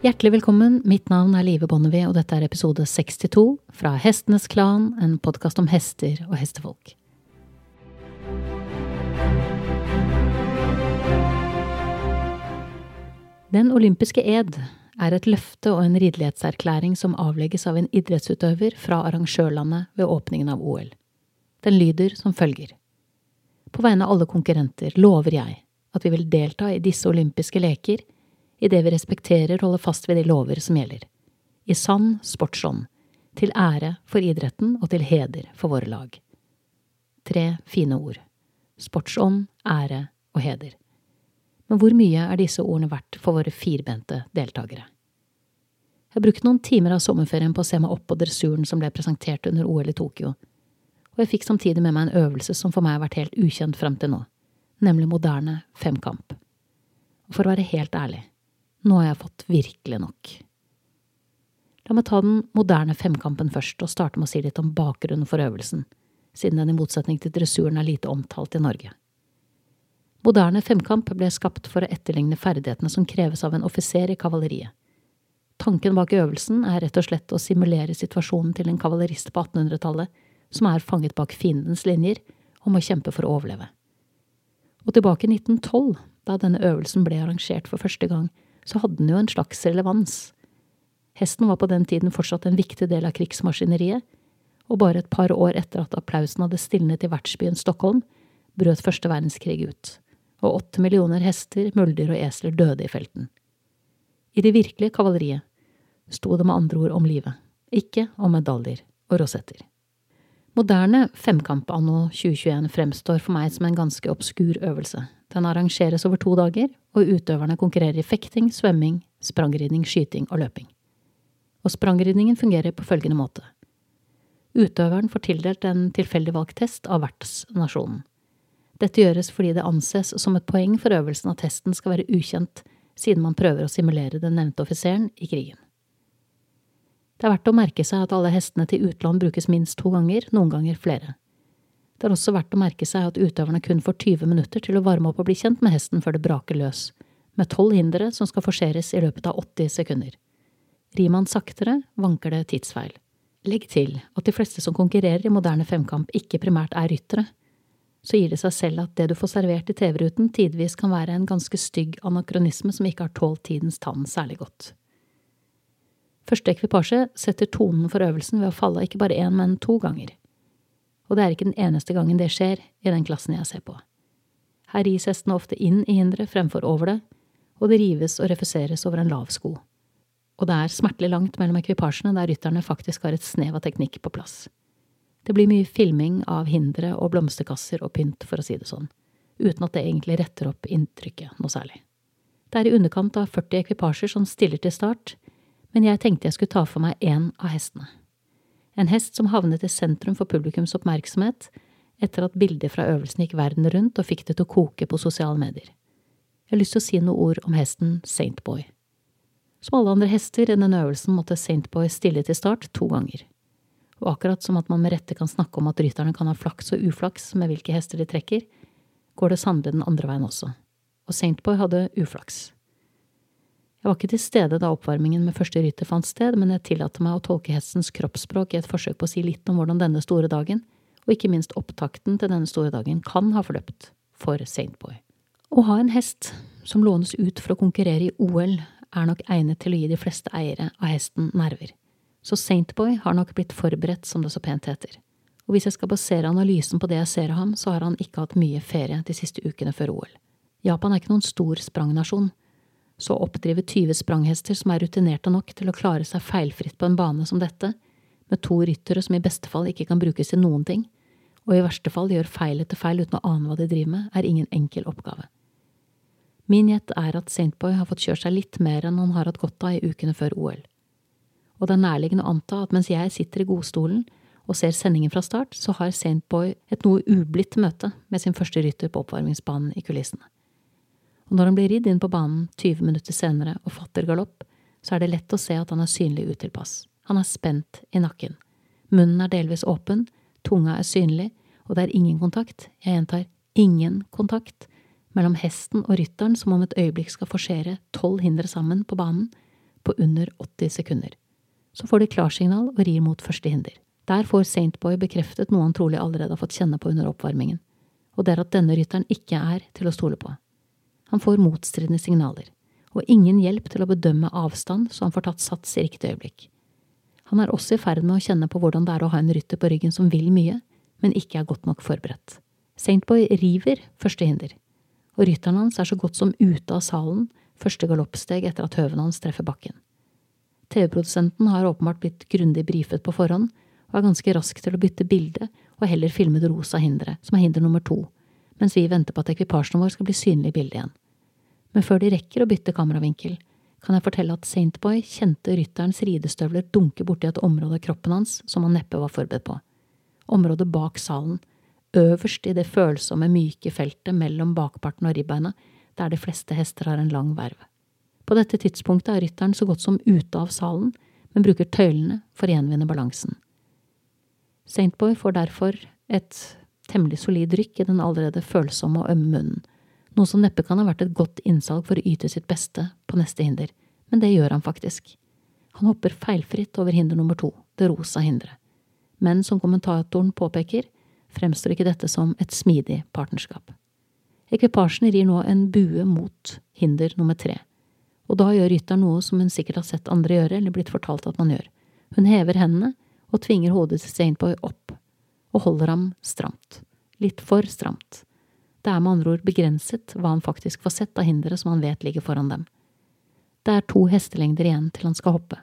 Hjertelig velkommen, mitt navn er Live Bonnevie, og dette er episode 62 fra Hestenes Klan, en podkast om hester og hestefolk. Den olympiske ed er et løfte og en ridelighetserklæring som avlegges av en idrettsutøver fra arrangørlandet ved åpningen av OL. Den lyder som følger. På vegne av alle konkurrenter lover jeg at vi vil delta i disse olympiske leker idet vi respekterer og holder fast ved de lover som gjelder. I sann sportsånd, til ære for idretten og til heder for våre lag. Tre fine ord. Sportsånd, ære og heder. Men hvor mye er disse ordene verdt for våre firbente deltakere? Jeg brukte noen timer av sommerferien på å se meg opp på dressuren som ble presentert under OL i Tokyo, og jeg fikk samtidig med meg en øvelse som for meg har vært helt ukjent frem til nå, nemlig moderne femkamp. Og for å være helt ærlig, nå har jeg fått virkelig nok. La meg ta den moderne femkampen først, og starte med å si litt om bakgrunnen for øvelsen, siden den i motsetning til dressuren er lite omtalt i Norge. Moderne femkamp ble skapt for å etterligne ferdighetene som kreves av en offiser i kavaleriet. Tanken bak øvelsen er rett og slett å simulere situasjonen til en kavalerist på 1800-tallet som er fanget bak fiendens linjer og må kjempe for å overleve. Og tilbake i 1912, da denne øvelsen ble arrangert for første gang, så hadde den jo en slags relevans. Hesten var på den tiden fortsatt en viktig del av krigsmaskineriet, og bare et par år etter at applausen hadde stilnet i vertsbyen Stockholm, brøt første verdenskrig ut og åtte millioner hester, muldyr og esler døde i felten. I det virkelige kavaleriet sto det med andre ord om livet, ikke om medaljer og rosetter. Moderne femkamp anno 2021 fremstår for meg som en ganske obskur øvelse. Den arrangeres over to dager, og utøverne konkurrerer i fekting, svømming, sprangridning, skyting og løping. Og sprangridningen fungerer på følgende måte. Utøveren får tildelt en tilfeldig valgt test av vertsnasjonen. Dette gjøres fordi det anses som et poeng for øvelsen at testen skal være ukjent, siden man prøver å simulere den nevnte offiseren i krigen. Det er verdt å merke seg at alle hestene til utland brukes minst to ganger, noen ganger flere. Det er også verdt å merke seg at utøverne kun får 20 minutter til å varme opp og bli kjent med hesten før det braker løs, med tolv hindre som skal forseres i løpet av 80 sekunder. Rir man saktere, vanker det tidsfeil. Legg til at de fleste som konkurrerer i moderne femkamp, ikke primært er ryttere, så gir det seg selv at det du får servert i TV-ruten, tidvis kan være en ganske stygg anakronisme som ikke har tålt tidens tann særlig godt. Første ekvipasje setter tonen for øvelsen ved å falle ikke bare én, men to ganger. Og det er ikke den eneste gangen det skjer i den klassen jeg ser på. Her ris hestene ofte inn i hinderet fremfor over det, og det rives og refuseres over en lav sko. Og det er smertelig langt mellom ekvipasjene der rytterne faktisk har et snev av teknikk på plass. Det blir mye filming av hindre og blomsterkasser og pynt, for å si det sånn, uten at det egentlig retter opp inntrykket noe særlig. Det er i underkant av 40 ekvipasjer som stiller til start, men jeg tenkte jeg skulle ta for meg én av hestene. En hest som havnet i sentrum for publikums oppmerksomhet etter at bilder fra øvelsen gikk verden rundt og fikk det til å koke på sosiale medier. Jeg har lyst til å si noen ord om hesten Saintboy. Som alle andre hester i denne øvelsen måtte Saintboy stille til start to ganger og akkurat som at man med rette kan snakke om at rytterne kan ha flaks og uflaks med hvilke hester de trekker, går det sannelig den andre veien også, og Saintboy hadde uflaks. Jeg var ikke til stede da oppvarmingen med første rytter fant sted, men jeg tillater meg å tolke hestens kroppsspråk i et forsøk på å si litt om hvordan denne store dagen, og ikke minst opptakten til denne store dagen, kan ha forløpt for Saintboy. Å ha en hest som lånes ut for å konkurrere i OL, er nok egnet til å gi de fleste eiere av hesten nerver så Saintboy har nok blitt forberedt, som det så pent heter. Og hvis jeg skal basere analysen på det jeg ser av ham, så har han ikke hatt mye ferie de siste ukene før OL. Japan er ikke noen stor sprangnasjon, så å oppdrive 20 spranghester som er rutinerte nok til å klare seg feilfritt på en bane som dette, med to ryttere som i beste fall ikke kan brukes til noen ting, og i verste fall gjør feil etter feil uten å ane hva de driver med, er ingen enkel oppgave. Min gjett er at Saintboy har fått kjørt seg litt mer enn han har hatt godt av i ukene før OL og det er nærliggende å anta at mens jeg sitter i godstolen og ser sendingen fra start, så har Saintboy et noe ublidt møte med sin første rytter på oppvarmingsbanen i kulissene. Og når han blir ridd inn på banen 20 minutter senere og fatter galopp, så er det lett å se at han er synlig utilpass. Han er spent i nakken. Munnen er delvis åpen, tunga er synlig, og det er ingen kontakt, jeg gjentar ingen kontakt, mellom hesten og rytteren som om et øyeblikk skal forsere tolv hindre sammen på banen, på under 80 sekunder. Så får de klarsignal og rir mot første hinder. Der får Saintboy bekreftet noe han trolig allerede har fått kjenne på under oppvarmingen, og det er at denne rytteren ikke er til å stole på. Han får motstridende signaler, og ingen hjelp til å bedømme avstand så han får tatt sats i riktig øyeblikk. Han er også i ferd med å kjenne på hvordan det er å ha en rytter på ryggen som vil mye, men ikke er godt nok forberedt. Saintboy river første hinder, og rytteren hans er så godt som ute av salen første galoppsteg etter at høven hans treffer bakken. TV-produsenten har åpenbart blitt grundig brifet på forhånd, og er ganske rask til å bytte bilde og heller filme det rosa hinderet, som er hinder nummer to, mens vi venter på at ekvipasjen vår skal bli synlig i bildet igjen. Men før de rekker å bytte kameravinkel, kan jeg fortelle at Saintboy kjente rytterens ridestøvler dunke borti et område av kroppen hans som han neppe var forberedt på. Området bak salen, øverst i det følsomme, myke feltet mellom bakparten og ribbeina, der de fleste hester har en lang verv. På dette tidspunktet er rytteren så godt som ute av salen, men bruker tøylene for å gjenvinne balansen. Saintboy får derfor et temmelig solid rykk i den allerede følsomme og ømme munnen, noe som neppe kan ha vært et godt innsalg for å yte sitt beste på neste hinder, men det gjør han faktisk. Han hopper feilfritt over hinder nummer to, det rosa hinderet. Men som kommentatoren påpeker, fremstår ikke dette som et smidig partnerskap. Ekvipasjen rir nå en bue mot hinder nummer tre, og da gjør rytteren noe som hun sikkert har sett andre gjøre eller blitt fortalt at man gjør. Hun hever hendene og tvinger hodet til Saintboy opp, og holder ham stramt. Litt for stramt. Det er med andre ord begrenset hva han faktisk får sett av hinderet som han vet ligger foran dem. Det er to hestelengder igjen til han skal hoppe,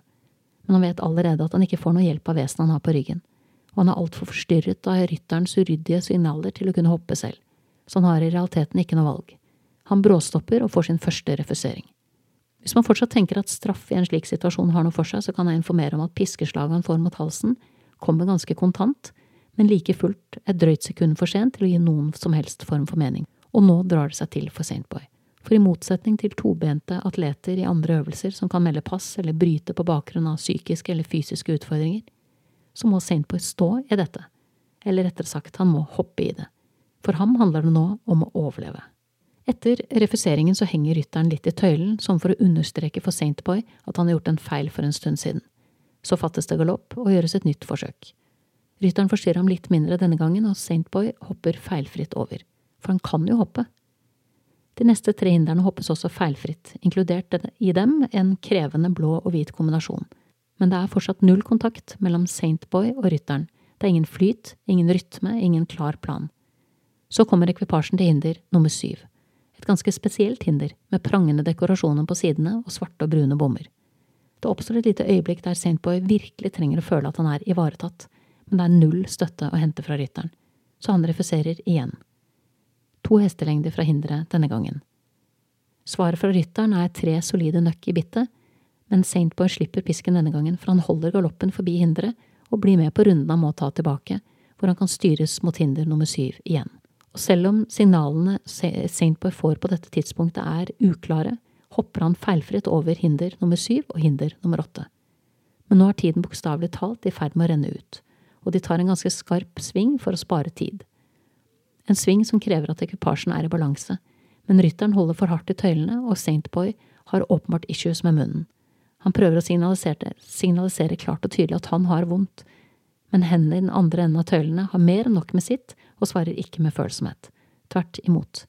men han vet allerede at han ikke får noe hjelp av vesenet han har på ryggen, og han er altfor forstyrret av rytterens uryddige signaler til å kunne hoppe selv, så han har i realiteten ikke noe valg. Han bråstopper og får sin første refusering. Hvis man fortsatt tenker at straff i en slik situasjon har noe for seg, så kan jeg informere om at piskeslaget han får mot halsen, kommer ganske kontant, men like fullt et drøyt sekund for sent til å gi noen som helst form for mening, og nå drar det seg til for Saintboy. For i motsetning til tobente atleter i andre øvelser som kan melde pass eller bryte på bakgrunn av psykiske eller fysiske utfordringer, så må Saintboy stå i dette. Eller rettere sagt, han må hoppe i det. For ham handler det nå om å overleve. Etter refuseringen så henger rytteren litt i tøylen, som for å understreke for Saintboy at han har gjort en feil for en stund siden. Så fattes det galopp og gjøres et nytt forsøk. Rytteren forstyrrer ham litt mindre denne gangen, og Saintboy hopper feilfritt over. For han kan jo hoppe. De neste tre hindrene hoppes også feilfritt, inkludert i dem en krevende blå og hvit kombinasjon men det er fortsatt null kontakt mellom Saintboy og rytteren. Det er ingen flyt, ingen rytme, ingen klar plan. Så kommer ekvipasjen til hinder nummer syv. Et ganske spesielt hinder, med prangende dekorasjoner på sidene og svarte og brune bommer. Det oppstår et lite øyeblikk der Saintboy virkelig trenger å føle at han er ivaretatt, men det er null støtte å hente fra rytteren, så han refuserer igjen. To hestelengder fra hinderet denne gangen. Svaret fra rytteren er tre solide nøkk i bittet, men Saintboy slipper pisken denne gangen, for han holder galoppen forbi hinderet og blir med på runden han må ta tilbake, hvor han kan styres mot hinder nummer syv igjen. Og selv om signalene Saintboy får på dette tidspunktet er uklare, hopper han feilfritt over hinder nummer syv og hinder nummer åtte. Men nå er tiden bokstavelig talt i ferd med å renne ut, og de tar en ganske skarp sving for å spare tid. En sving som krever at ekvipasjen er i balanse, men rytteren holder for hardt i tøylene, og Saintboy har åpenbart issues med munnen. Han prøver å signalisere, signalisere klart og tydelig at han har vondt, men hendene i den andre enden av tøylene har mer enn nok med sitt og svarer ikke med følsomhet. Tvert imot.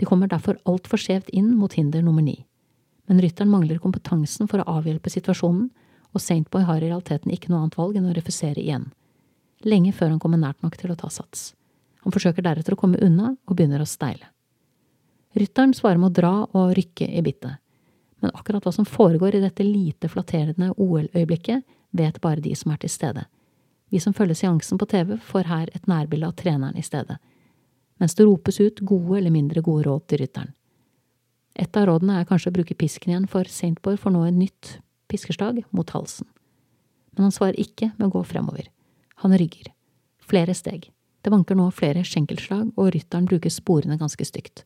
De kommer derfor altfor skjevt inn mot hinder nummer ni. Men rytteren mangler kompetansen for å avhjelpe situasjonen, og Saintboy har i realiteten ikke noe annet valg enn å refusere igjen. Lenge før han kommer nært nok til å ta sats. Han forsøker deretter å komme unna og begynner å steile. Rytteren svarer med å dra og rykke i bittet men akkurat hva som foregår i dette lite flatterende OL-øyeblikket, vet bare de som er til stede. Vi som følger seansen på TV, får her et nærbilde av treneren i stedet, mens det ropes ut gode eller mindre gode råd til rytteren. Et av rådene er kanskje å bruke pisken igjen, for Saintborg får nå et nytt piskeslag mot halsen. Men han svarer ikke med å gå fremover. Han rygger. Flere steg. Det vanker nå flere skjenkelslag, og rytteren bruker sporene ganske stygt.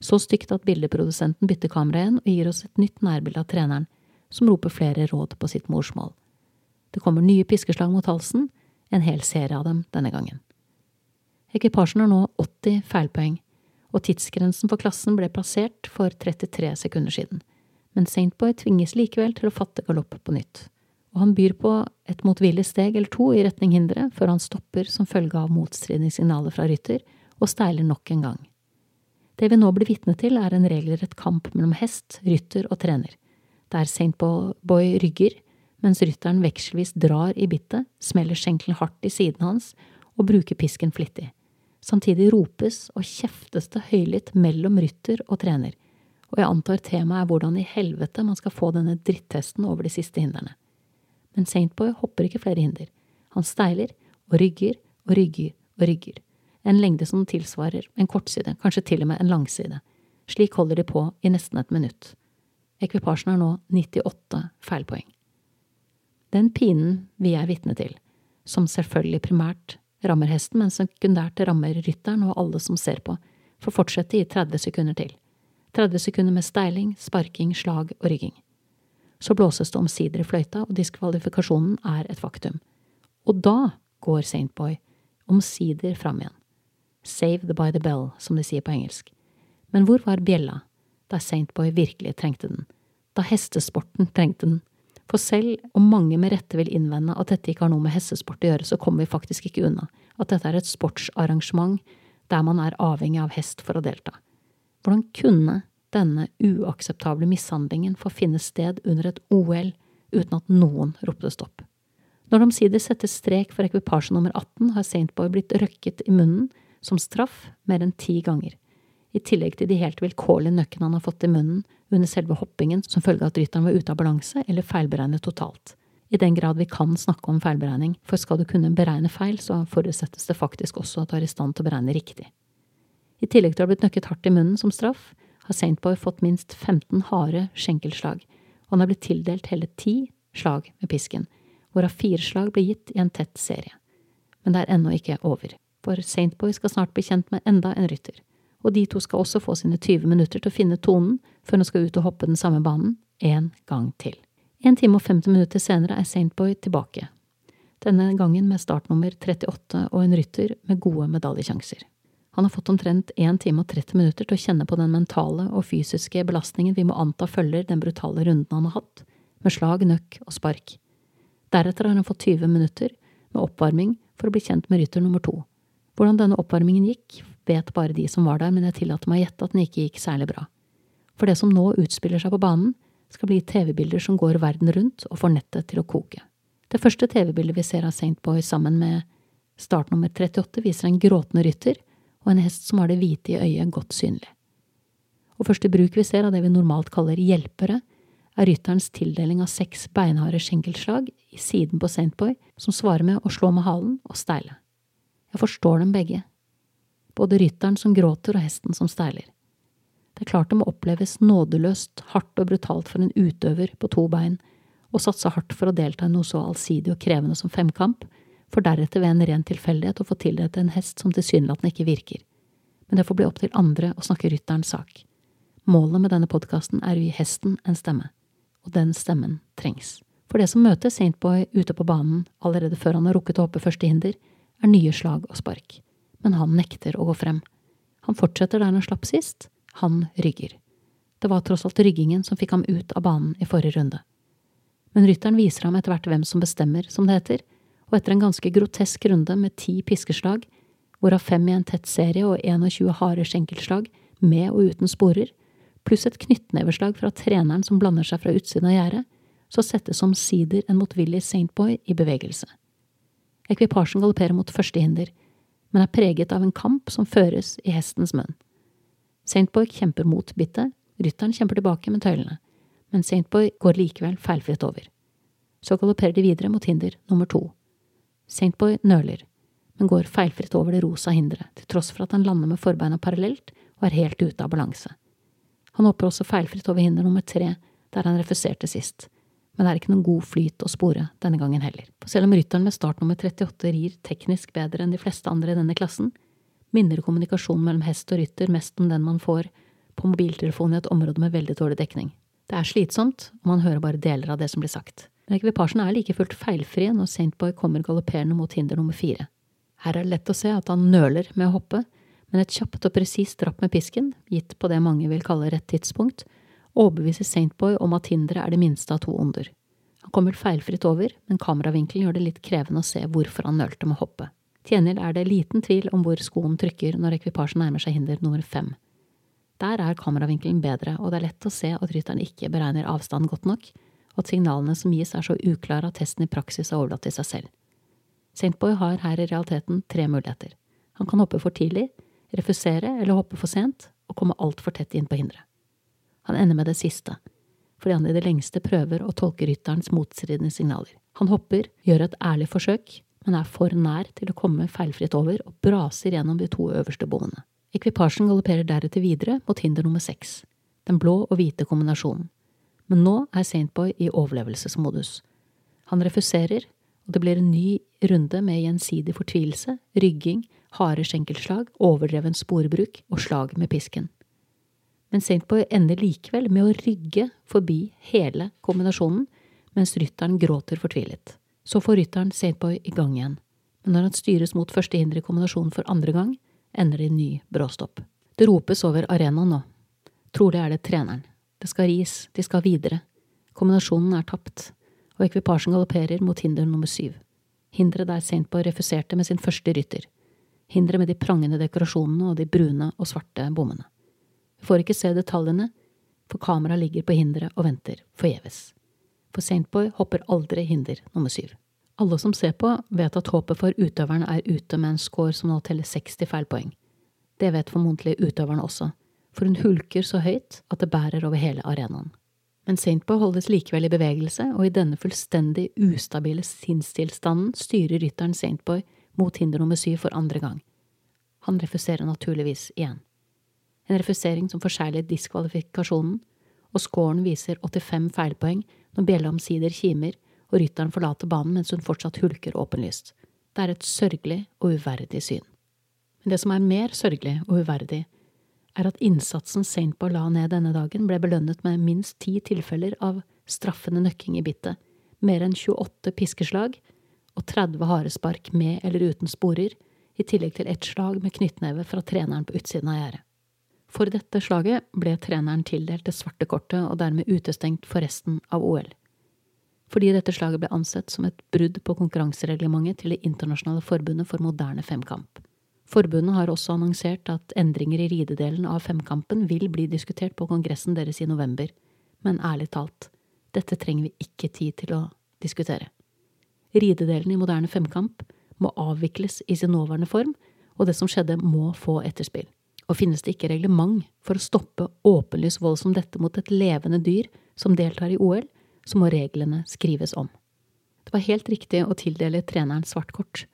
Så stygt at bildeprodusenten bytter kamera igjen og gir oss et nytt nærbilde av treneren, som roper flere råd på sitt morsmål. Det kommer nye piskeslag mot halsen, en hel serie av dem denne gangen. Ekvipasjen har nå 80 feilpoeng, og tidsgrensen for klassen ble plassert for 33 sekunder siden. men Saintboy tvinges likevel til å fatte galopp på nytt, og han byr på et motvillig steg eller to i retning hinderet før han stopper som følge av motstridende signaler fra rytter og steiler nok en gang. Det vi nå blir vitne til, er en regelrett kamp mellom hest, rytter og trener, der Saintboy rygger, mens rytteren vekselvis drar i bittet, smeller skjenkelen hardt i siden hans og bruker pisken flittig. Samtidig ropes og kjeftes det høylytt mellom rytter og trener, og jeg antar temaet er hvordan i helvete man skal få denne dritthesten over de siste hindrene. Men Saintboy hopper ikke flere hinder. Han steiler og rygger og rygger og rygger, en lengde som tilsvarer en kortside, kanskje til og med en langside. Slik holder de på i nesten et minutt. Ekvipasjen har nå 98 feilpoeng. Den pinen vi er vitne til, som selvfølgelig primært rammer hesten, men sekundært rammer rytteren og alle som ser på, får fortsette i 30 sekunder til. 30 sekunder med steiling, sparking, slag og rygging. Så blåses det omsider i fløyta, og diskvalifikasjonen er et faktum. Og da går Saintboy omsider fram igjen. Save the by the bell, som de sier på engelsk. Men hvor var bjella da Saintboy virkelig trengte den? Da hestesporten trengte den? For selv om mange med rette vil innvende at dette ikke har noe med hestesport å gjøre, så kommer vi faktisk ikke unna at dette er et sportsarrangement der man er avhengig av hest for å delta. Hvordan kunne denne uakseptable mishandlingen få finne sted under et OL uten at noen ropte stopp? Når det omsider settes strek for ekvipasje nummer 18, har Saintboy blitt røkket i munnen som straff mer enn ti ganger i tillegg til de helt vilkårlige nøkkene han har fått i munnen under selve hoppingen som følge av at rytteren var ute av balanse eller feilberegnet totalt. I den grad vi kan snakke om feilberegning, for skal du kunne beregne feil, så forutsettes det faktisk også at du er i stand til å beregne riktig. I tillegg til å ha blitt nøkket hardt i munnen som straff, har Saintboy fått minst 15 harde skjenkelslag, og han har blitt tildelt hele ti slag med pisken, hvorav fire slag ble gitt i en tett serie. Men det er ennå ikke over, for Saintboy skal snart bli kjent med enda en rytter og de to skal også få sine 20 minutter til å finne tonen før hun skal ut og hoppe den samme banen en gang til. En time og 50 minutter senere er Saintboy tilbake, denne gangen med startnummer 38 og en rytter med gode medaljesjanser. Han har fått omtrent 1 time og 30 minutter til å kjenne på den mentale og fysiske belastningen vi må anta følger den brutale runden han har hatt, med slag, nøkk og spark. Deretter har han fått 20 minutter med oppvarming for å bli kjent med rytter nummer to. Hvordan denne oppvarmingen gikk, vet bare de som var der, men jeg tillater meg å gjette at den ikke gikk særlig bra. For det som nå utspiller seg på banen, skal bli TV-bilder som går verden rundt og får nettet til å koke. Det første TV-bildet vi ser av St. Boy sammen med start nummer 38, viser en gråtende rytter og en hest som har det hvite i øyet godt synlig. Og første bruk vi ser av det vi normalt kaller hjelpere, er rytterens tildeling av seks beinharde skjenkelslag i siden på St. Boy, som svarer med å slå med halen og steile. Jeg forstår dem begge både rytteren som gråter og hesten som steiler. Det er klart det må oppleves nådeløst, hardt og brutalt for en utøver på to bein å satse hardt for å delta i noe så allsidig og krevende som femkamp, for deretter ved en ren tilfeldighet å få tildelt en hest som tilsynelatende ikke virker. Men det får bli opp til andre å snakke rytterens sak. Målet med denne podkasten er å gi hesten en stemme, og den stemmen trengs. For det som møter Saintboy ute på banen allerede før han har rukket å hoppe første hinder, er nye slag og spark men han nekter å gå frem. Han fortsetter der han slapp sist, han rygger. Det var tross alt ryggingen som fikk ham ut av banen i forrige runde. Men rytteren viser ham etter hvert hvem som bestemmer, som det heter, og etter en ganske grotesk runde med ti piskeslag, hvorav fem i en tett serie og 21 harde skjenkelslag, med og uten sporer, pluss et knyttneveslag fra treneren som blander seg fra utsiden av gjerdet, så settes omsider en motvillig Saintboy i bevegelse. Ekvipasjen galopperer mot første hinder, men er preget av en kamp som føres i hestens munn. Saintboy kjemper mot bittet, rytteren kjemper tilbake med tøylene, men Saintboy går likevel feilfritt over. Så galopperer de videre mot hinder nummer to. Saintboy nøler, men går feilfritt over det rosa hinderet, til tross for at han lander med forbeina parallelt og er helt ute av balanse. Han hopper også feilfritt over hinder nummer tre, der han refuserte sist, men det er ikke noen god flyt å spore denne gangen heller. For selv om rytteren med start nummer 38 rir teknisk bedre enn de fleste andre i denne klassen, minner kommunikasjonen mellom hest og rytter mest om den man får på mobiltelefonen i et område med veldig dårlig dekning. Det er slitsomt, og man hører bare deler av det som blir sagt. Men ekvipasjen er like fullt feilfri når Saintboy kommer galopperende mot hinder nummer fire. Her er det lett å se at han nøler med å hoppe, men et kjapt og presist drapp med pisken, gitt på det mange vil kalle rett tidspunkt, overbeviser Saintboy om at hinderet er det minste av to onder. Han kommer feilfritt over, men kameravinkelen gjør det litt krevende å se hvorfor han nølte med å hoppe. Til gjengjeld er det liten tvil om hvor skoen trykker når ekvipasjen nærmer seg hinder nummer fem. Der er kameravinkelen bedre, og det er lett å se at rytteren ikke beregner avstand godt nok, og at signalene som gis er så uklare at testen i praksis er overlatt til seg selv. Saintboy har her i realiteten tre muligheter. Han kan hoppe for tidlig, refusere eller hoppe for sent, og komme altfor tett inn på hinderet. Han ender med det siste, fordi han i det lengste prøver å tolke rytterens motstridende signaler. Han hopper, gjør et ærlig forsøk, men er for nær til å komme feilfritt over og braser gjennom de to øverste bommene. Ekvipasjen galopperer deretter videre mot hinder nummer seks, den blå og hvite kombinasjonen. Men nå er Saintboy i overlevelsesmodus. Han refuserer, og det blir en ny runde med gjensidig fortvilelse, rygging, harde skjenkelslag, overdreven sporbruk og slag med pisken. Men Saintboy ender likevel med å rygge forbi hele kombinasjonen, mens rytteren gråter fortvilet. Så får rytteren Saintboy i gang igjen, men når han styres mot første hinder i kombinasjonen for andre gang, ender det i ny bråstopp. Det ropes over arenaen nå. Trolig er det treneren. Det skal ris, de skal videre. Kombinasjonen er tapt, og ekvipasjen galopperer mot hinder nummer syv. Hinderet der Saintboy refuserte med sin første rytter. Hinderet med de prangende dekorasjonene og de brune og svarte bommene. Vi får ikke se detaljene, for kameraet ligger på hinderet og venter forgjeves. For Saintboy hopper aldri hinder nummer syv. Alle som ser på, vet at håpet for utøveren er ute med en score som nå teller 60 feilpoeng. Det vet formodentlig utøverne også, for hun hulker så høyt at det bærer over hele arenaen. Men Saintboy holdes likevel i bevegelse, og i denne fullstendig ustabile sinnstilstanden styrer rytteren Saintboy mot hinder nummer syv for andre gang. Han refuserer naturligvis igjen. En refusering som forsegler diskvalifikasjonen, og scoren viser 85 feilpoeng når bjella omsider kimer og rytteren forlater banen mens hun fortsatt hulker åpenlyst. Det er et sørgelig og uverdig syn. Men det som er mer sørgelig og uverdig, er at innsatsen Saintboy la ned denne dagen, ble belønnet med minst ti tilfeller av straffende nøkking i bittet, mer enn 28 piskeslag og 30 harespark med eller uten sporer, i tillegg til ett slag med knyttneve fra treneren på utsiden av gjerdet. For dette slaget ble treneren tildelt det svarte kortet og dermed utestengt for resten av OL. Fordi dette slaget ble ansett som et brudd på konkurransereglementet til Det internasjonale forbundet for moderne femkamp. Forbundet har også annonsert at endringer i ridedelen av femkampen vil bli diskutert på kongressen deres i november, men ærlig talt, dette trenger vi ikke tid til å diskutere. Ridedelen i moderne femkamp må avvikles i sin nåværende form, og det som skjedde må få etterspill. Og finnes det ikke reglement for å stoppe åpenlys vold som dette mot et levende dyr som deltar i OL, så må reglene skrives om. Det var helt riktig å tildele treneren svart kort,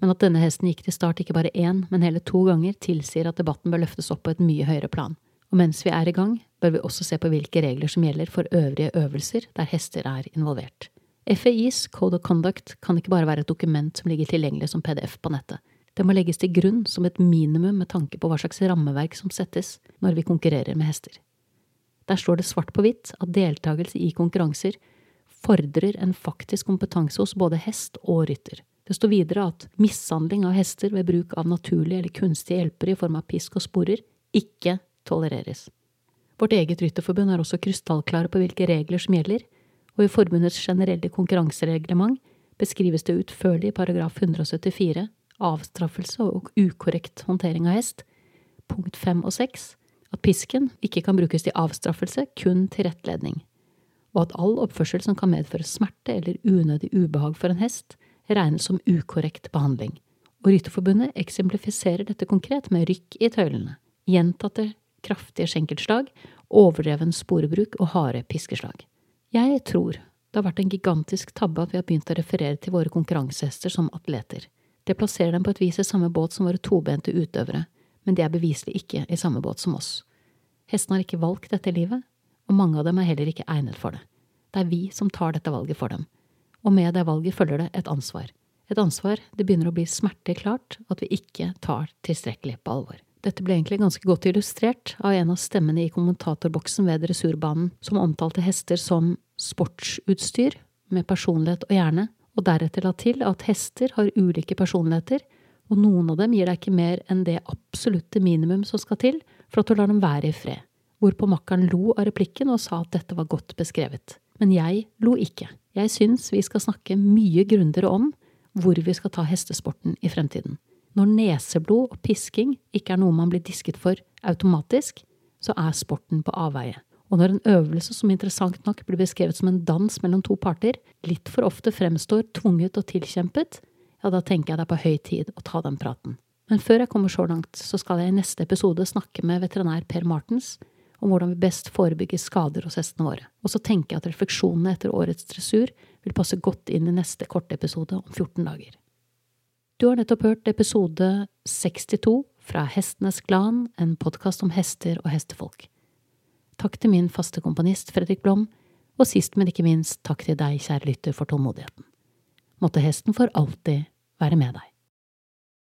men at denne hesten gikk til start ikke bare én, men hele to ganger, tilsier at debatten bør løftes opp på et mye høyere plan. Og mens vi er i gang, bør vi også se på hvilke regler som gjelder for øvrige øvelser der hester er involvert. FAIs Code of Conduct kan ikke bare være et dokument som ligger tilgjengelig som PDF på nettet. Det må legges til grunn som et minimum med tanke på hva slags rammeverk som settes når vi konkurrerer med hester. Der står det svart på hvitt at deltakelse i konkurranser fordrer en faktisk kompetanse hos både hest og rytter. Det står videre at mishandling av hester ved bruk av naturlige eller kunstige hjelpere i form av pisk og sporer ikke tolereres. Vårt eget rytterforbund er også krystallklare på hvilke regler som gjelder, og i forbundets generelle konkurransereglement beskrives det utførlig i paragraf 174 avstraffelse og ukorrekt håndtering av hest, punkt fem og seks, at pisken ikke kan brukes til avstraffelse, kun til rettledning, og at all oppførsel som kan medføre smerte eller unødig ubehag for en hest, regnes som ukorrekt behandling, og Rytterforbundet eksemplifiserer dette konkret med rykk i tøylene, gjentatte kraftige skjenkelslag, overdreven sporebruk og harde piskeslag. Jeg tror det har vært en gigantisk tabbe at vi har begynt å referere til våre konkurransehester som atleter. Det plasserer dem på et vis i samme båt som våre tobente utøvere, men de er beviselig ikke i samme båt som oss. Hestene har ikke valgt dette livet, og mange av dem er heller ikke egnet for det. Det er vi som tar dette valget for dem, og med det valget følger det et ansvar. Et ansvar det begynner å bli smertelig klart at vi ikke tar tilstrekkelig på alvor. Dette ble egentlig ganske godt illustrert av en av stemmene i kommentatorboksen ved dressurbanen, som omtalte hester som sportsutstyr med personlighet og hjerne, og deretter la til at hester har ulike personligheter, og noen av dem gir deg ikke mer enn det absolutte minimum som skal til for at du lar dem være i fred, hvorpå makkeren lo av replikken og sa at dette var godt beskrevet. Men jeg lo ikke. Jeg syns vi skal snakke mye grundigere om hvor vi skal ta hestesporten i fremtiden. Når neseblod og pisking ikke er noe man blir disket for automatisk, så er sporten på avveie. Og når en øvelse som interessant nok blir beskrevet som en dans mellom to parter, litt for ofte fremstår tvunget og tilkjempet, ja, da tenker jeg det er på høy tid å ta den praten. Men før jeg kommer så langt, så skal jeg i neste episode snakke med veterinær Per Martens om hvordan vi best forebygger skader hos hestene våre. Og så tenker jeg at refleksjonene etter årets dressur vil passe godt inn i neste korte episode om 14 dager. Du har nettopp hørt episode 62 fra Hestenes Klan, en podkast om hester og hestefolk. Takk til min faste komponist Fredrik Blom, og sist, men ikke minst, takk til deg, kjære lytter, for tålmodigheten. Måtte hesten for alltid være med deg.